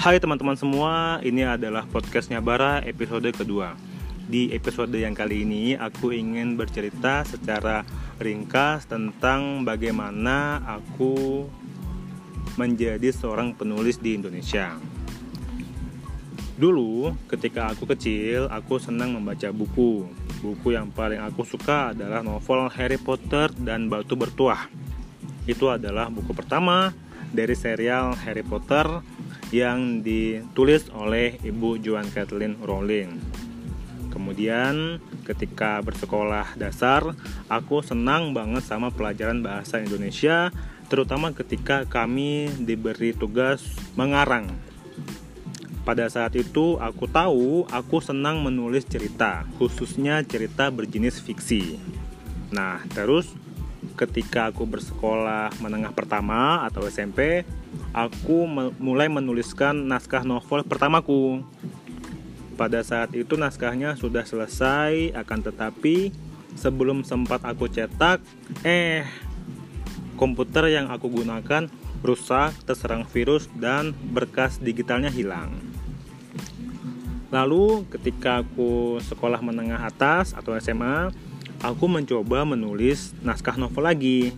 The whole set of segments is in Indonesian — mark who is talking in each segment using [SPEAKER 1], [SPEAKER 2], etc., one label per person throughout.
[SPEAKER 1] Hai teman-teman semua, ini adalah podcastnya Bara episode kedua. Di episode yang kali ini aku ingin bercerita secara ringkas tentang bagaimana aku menjadi seorang penulis di Indonesia. Dulu ketika aku kecil, aku senang membaca buku. Buku yang paling aku suka adalah novel Harry Potter dan Batu Bertuah. Itu adalah buku pertama dari serial Harry Potter yang ditulis oleh Ibu Joan Kathleen Rowling. Kemudian ketika bersekolah dasar, aku senang banget sama pelajaran bahasa Indonesia, terutama ketika kami diberi tugas mengarang. Pada saat itu aku tahu aku senang menulis cerita, khususnya cerita berjenis fiksi. Nah, terus ketika aku bersekolah menengah pertama atau SMP, aku mulai menuliskan naskah novel pertamaku. Pada saat itu naskahnya sudah selesai, akan tetapi sebelum sempat aku cetak, eh komputer yang aku gunakan rusak, terserang virus dan berkas digitalnya hilang. Lalu ketika aku sekolah menengah atas atau SMA, aku mencoba menulis naskah novel lagi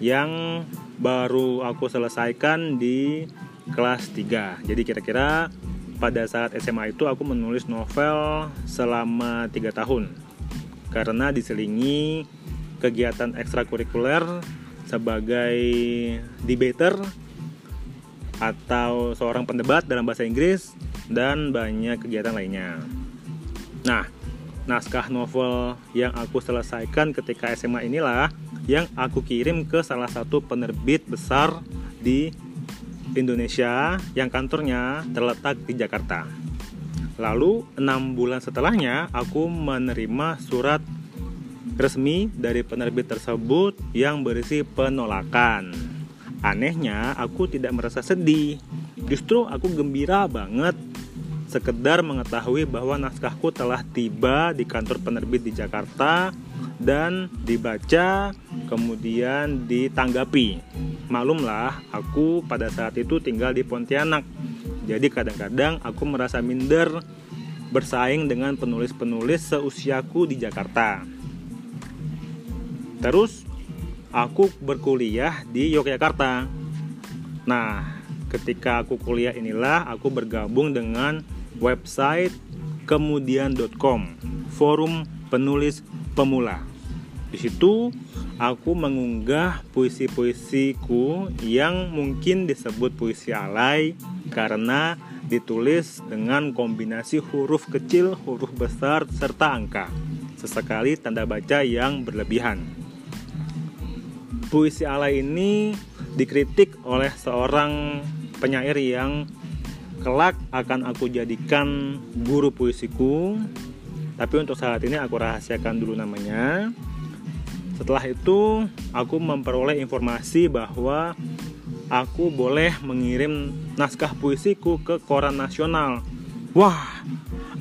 [SPEAKER 1] yang baru aku selesaikan di kelas 3 jadi kira-kira pada saat SMA itu aku menulis novel selama 3 tahun karena diselingi kegiatan ekstrakurikuler sebagai debater atau seorang pendebat dalam bahasa Inggris dan banyak kegiatan lainnya. Nah, naskah novel yang aku selesaikan ketika SMA inilah yang aku kirim ke salah satu penerbit besar di Indonesia yang kantornya terletak di Jakarta. Lalu enam bulan setelahnya aku menerima surat resmi dari penerbit tersebut yang berisi penolakan. Anehnya aku tidak merasa sedih, justru aku gembira banget sekedar mengetahui bahwa naskahku telah tiba di kantor penerbit di Jakarta dan dibaca kemudian ditanggapi. Malumlah, aku pada saat itu tinggal di Pontianak. Jadi kadang-kadang aku merasa minder bersaing dengan penulis-penulis seusiaku di Jakarta. Terus aku berkuliah di Yogyakarta. Nah, ketika aku kuliah inilah aku bergabung dengan website kemudian.com, forum penulis pemula. Di situ aku mengunggah puisi-puisiku yang mungkin disebut puisi alay karena ditulis dengan kombinasi huruf kecil, huruf besar, serta angka. Sesekali tanda baca yang berlebihan. Puisi alay ini dikritik oleh seorang penyair yang kelak akan aku jadikan guru puisiku. Tapi untuk saat ini aku rahasiakan dulu namanya. Setelah itu aku memperoleh informasi bahwa aku boleh mengirim naskah puisiku ke koran nasional. Wah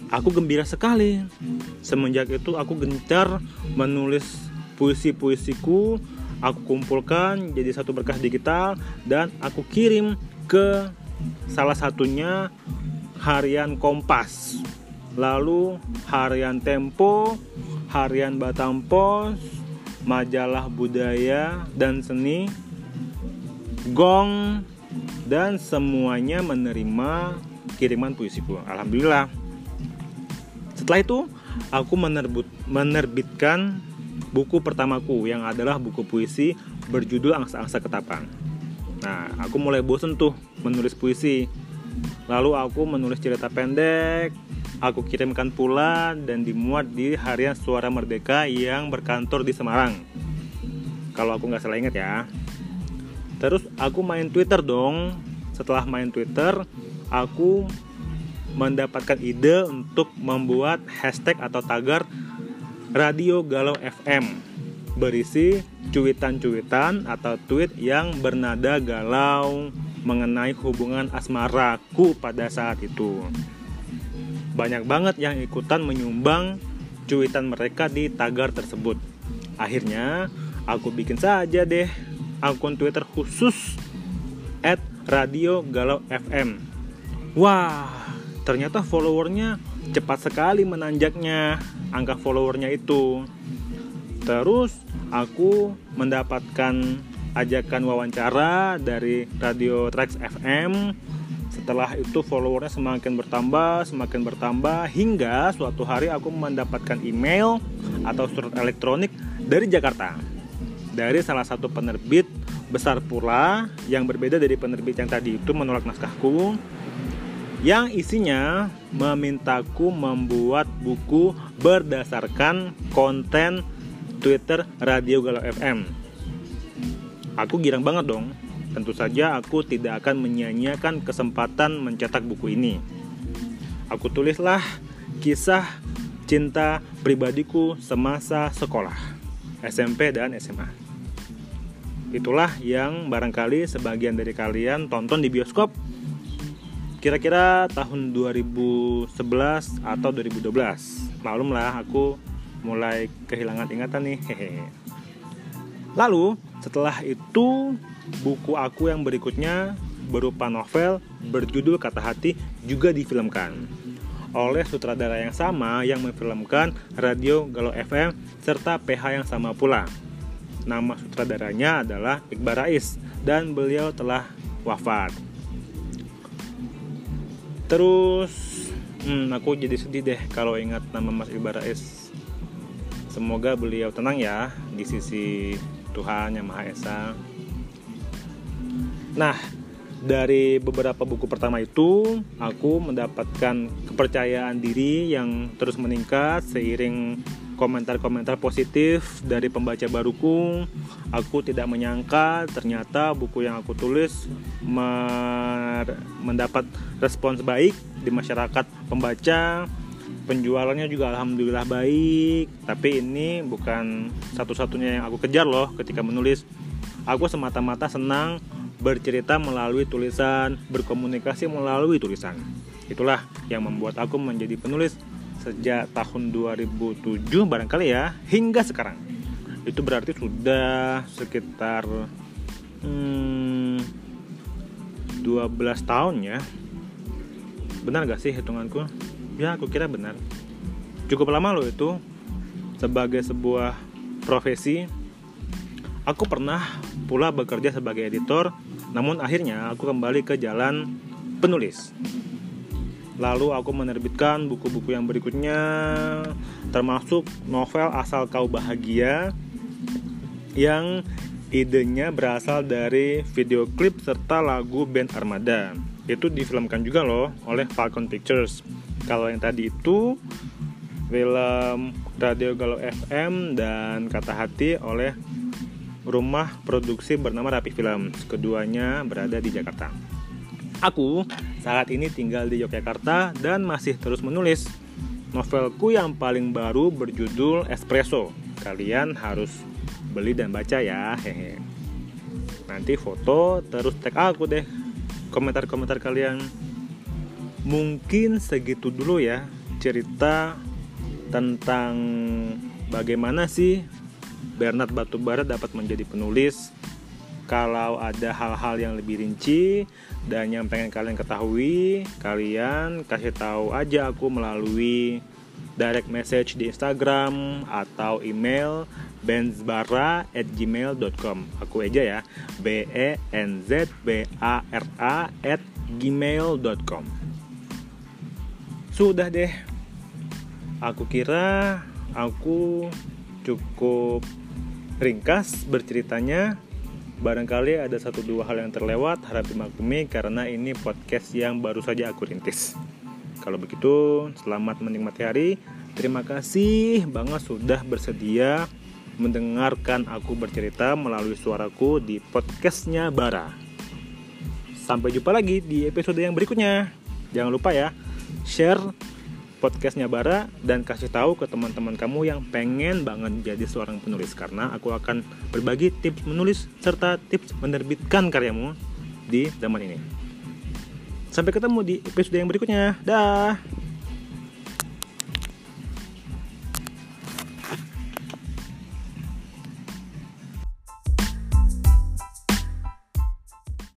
[SPEAKER 1] aku gembira sekali. Semenjak itu aku gencar menulis puisi-puisiku aku kumpulkan jadi satu berkas digital dan aku kirim ke Salah satunya harian Kompas, lalu harian Tempo, harian Batam Pos, majalah budaya dan seni, Gong, dan semuanya menerima kiriman puisiku. Alhamdulillah. Setelah itu, aku menerbut, menerbitkan buku pertamaku yang adalah buku puisi berjudul Angsa-Angsa Ketapang. Nah, aku mulai bosen tuh menulis puisi. Lalu aku menulis cerita pendek, aku kirimkan pula dan dimuat di harian Suara Merdeka yang berkantor di Semarang. Kalau aku nggak salah ingat ya. Terus aku main Twitter dong. Setelah main Twitter, aku mendapatkan ide untuk membuat hashtag atau tagar Radio Galau FM berisi cuitan-cuitan atau tweet yang bernada galau mengenai hubungan asmaraku pada saat itu. Banyak banget yang ikutan menyumbang cuitan mereka di tagar tersebut. Akhirnya, aku bikin saja deh akun Twitter khusus at Radio Galau FM Wah, ternyata followernya cepat sekali menanjaknya angka followernya itu. Terus aku mendapatkan ajakan wawancara dari Radio Trax FM. Setelah itu followernya semakin bertambah, semakin bertambah hingga suatu hari aku mendapatkan email atau surat elektronik dari Jakarta. Dari salah satu penerbit besar pula yang berbeda dari penerbit yang tadi itu menolak naskahku yang isinya memintaku membuat buku berdasarkan konten Twitter Radio Galau FM. Aku girang banget dong. Tentu saja aku tidak akan menyia-nyiakan kesempatan mencetak buku ini. Aku tulislah kisah cinta pribadiku semasa sekolah, SMP dan SMA. Itulah yang barangkali sebagian dari kalian tonton di bioskop kira-kira tahun 2011 atau 2012 maklum lah aku mulai kehilangan ingatan nih hehe lalu setelah itu buku aku yang berikutnya berupa novel berjudul Kata Hati juga difilmkan oleh sutradara yang sama yang memfilmkan Radio Galau FM serta PH yang sama pula. Nama sutradaranya adalah Iqbal Rais dan beliau telah wafat. Terus hmm, aku jadi sedih deh kalau ingat nama Mas Ibarais. Semoga beliau tenang ya di sisi Tuhan yang Maha Esa. Nah, dari beberapa buku pertama itu, aku mendapatkan kepercayaan diri yang terus meningkat seiring komentar-komentar positif dari pembaca baruku. Aku tidak menyangka ternyata buku yang aku tulis mendapat respons baik di masyarakat pembaca. Penjualannya juga alhamdulillah baik, tapi ini bukan satu-satunya yang aku kejar loh ketika menulis. Aku semata-mata senang bercerita melalui tulisan, berkomunikasi melalui tulisan. Itulah yang membuat aku menjadi penulis sejak tahun 2007 barangkali ya hingga sekarang itu berarti sudah sekitar hmm, 12 tahun ya benar gak sih hitunganku ya aku kira benar cukup lama loh itu sebagai sebuah profesi aku pernah pula bekerja sebagai editor namun akhirnya aku kembali ke jalan penulis Lalu aku menerbitkan buku-buku yang berikutnya termasuk novel Asal Kau Bahagia yang idenya berasal dari video klip serta lagu band Armada. Itu difilmkan juga loh oleh Falcon Pictures. Kalau yang tadi itu film Radio Galau FM dan Kata Hati oleh rumah produksi bernama Rapi Film. Keduanya berada di Jakarta. Aku saat ini tinggal di Yogyakarta dan masih terus menulis. Novelku yang paling baru berjudul Espresso. Kalian harus beli dan baca ya. Hehe. Nanti foto terus tag aku deh. Komentar-komentar kalian. Mungkin segitu dulu ya cerita tentang bagaimana sih Bernard Batubara dapat menjadi penulis kalau ada hal-hal yang lebih rinci dan yang pengen kalian ketahui, kalian kasih tahu aja aku melalui direct message di Instagram atau email benzbara@gmail.com. Aku aja ya, b e n z b a r a at gmail.com. Sudah deh. Aku kira aku cukup ringkas berceritanya Barangkali ada satu dua hal yang terlewat, harap dimaklumi karena ini podcast yang baru saja aku rintis. Kalau begitu, selamat menikmati hari. Terima kasih banget sudah bersedia mendengarkan aku bercerita melalui suaraku di podcastnya Bara. Sampai jumpa lagi di episode yang berikutnya. Jangan lupa ya, share podcastnya Bara dan kasih tahu ke teman-teman kamu yang pengen banget jadi seorang penulis karena aku akan berbagi tips menulis serta tips menerbitkan karyamu di zaman ini. Sampai ketemu di episode yang berikutnya. Dah.